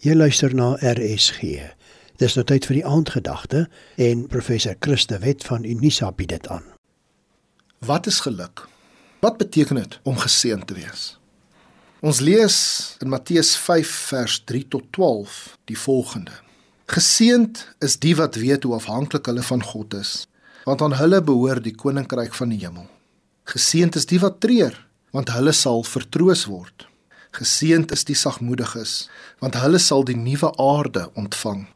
Jy luister na RSG. Dis nou tyd vir die aandgedagte en professor Christe Wet van Unisa bied dit aan. Wat is geluk? Wat beteken dit om geseënd te wees? Ons lees in Matteus 5 vers 3 tot 12 die volgende: Geseënd is die wat weet hoe afhanklik hulle van God is, want aan hulle behoort die koninkryk van die hemel. Geseënd is die wat treur, want hulle sal vertroos word. Geseend is die sagmoediges, want hulle sal die nuwe aarde ontvang.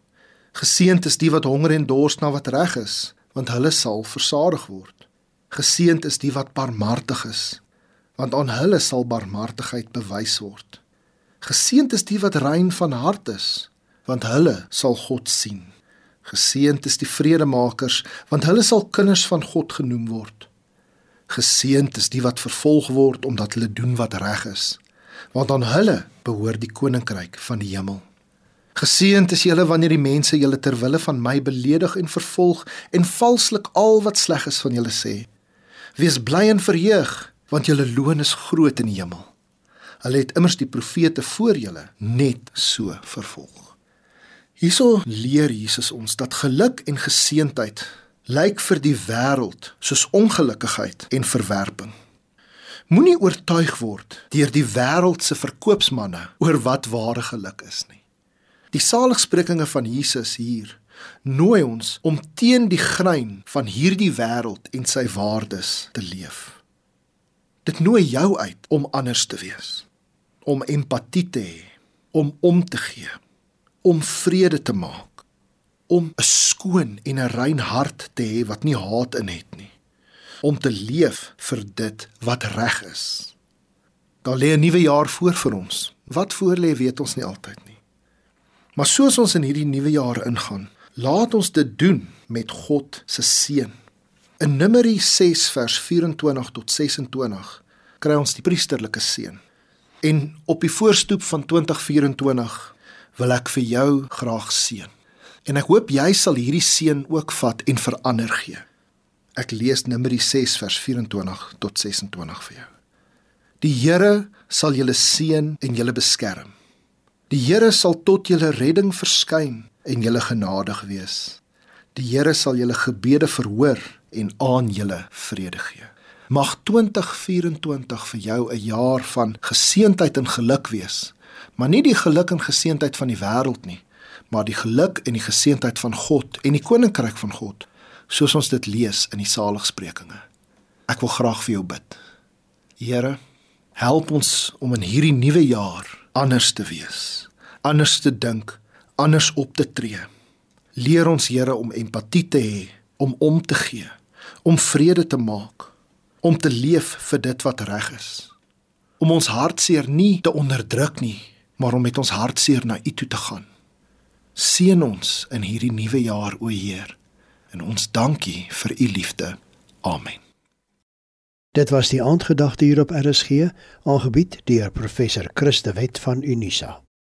Geseend is die wat honger en dors na wat reg is, want hulle sal versadig word. Geseend is die wat barmhartig is, want aan hulle sal barmhartigheid bewys word. Geseend is die wat rein van hart is, want hulle sal God sien. Geseend is die vredemakers, want hulle sal kinders van God genoem word. Geseend is die wat vervolg word omdat hulle doen wat reg is, want aan hulle behoort die koninkryk van die hemel. Geseënd is julle wanneer die mense julle ter wille van my beledig en vervolg en valslik al wat sleg is van julle sê. Wees bly en verheug, want julle loon is groot in die hemel. Hulle het immers die profete voor julle net so vervolg. Hierso leer Jesus ons dat geluk en geseëndheid lyk vir die wêreld soos ongelukkigheid en verwerping. Moenie oortuig word deur die wêreld se verkoopsmanne oor wat ware geluk is nie. Die saligsprekinge van Jesus hier nooi ons om teen die grein van hierdie wêreld en sy waardes te leef. Dit nooi jou uit om anders te wees, om empatie te hê, om om te gee, om vrede te maak, om 'n skoon en 'n rein hart te hê wat nie haat in het nie om te leef vir dit wat reg is. Daar lê 'n nuwe jaar voor vir ons. Wat voor lê weet ons nie altyd nie. Maar soos ons in hierdie nuwe jaar ingaan, laat ons dit doen met God se seën. In Numeri 6 vers 24 tot 26 kry ons die priesterlike seën. En op die voorstoep van 2024 wil ek vir jou graag seën. En ek hoop jy sal hierdie seën ook vat en verander gee. Ek lees Numeri 6 vers 24 tot 26 vir jou. Die Here sal julle seën en julle beskerm. Die Here sal tot julle redding verskyn en julle genadig wees. Die Here sal julle gebede verhoor en aan julle vrede gee. Mag 2024 vir jou 'n jaar van geseëndheid en geluk wees. Maar nie die geluk en geseëndheid van die wêreld nie, maar die geluk en die geseëndheid van God en die koninkryk van God soos ons dit lees in die saligsprekinge. Ek wil graag vir jou bid. Here, help ons om in hierdie nuwe jaar anders te wees, anders te dink, anders op te tree. Leer ons Here om empatie te hê, om om te gee, om vrede te maak, om te leef vir dit wat reg is. Om ons hartseer nie te onderdruk nie, maar om met ons hartseer na U toe te gaan. Seën ons in hierdie nuwe jaar, o Heer en ons dankie vir u liefde. Amen. Dit was die aandgedagte hier op RSG, aangebied deur professor Christe Wet van Unisa.